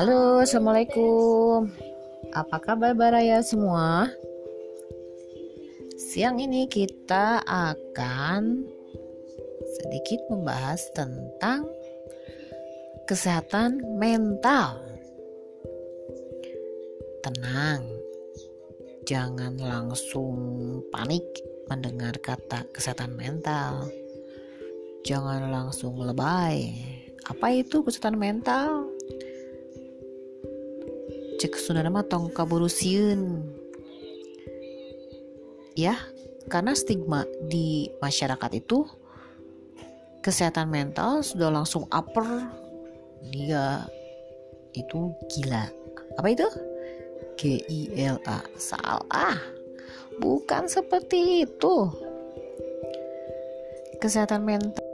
Halo, assalamualaikum. Apa kabar Baraya semua? Siang ini kita akan sedikit membahas tentang kesehatan mental. Tenang, jangan langsung panik mendengar kata kesehatan mental jangan langsung lebay apa itu kesehatan mental cek nama tong kaburusiun ya karena stigma di masyarakat itu kesehatan mental sudah langsung upper. Dia itu gila. Apa itu? G I L A. Salah. Bukan seperti itu. Kesehatan mental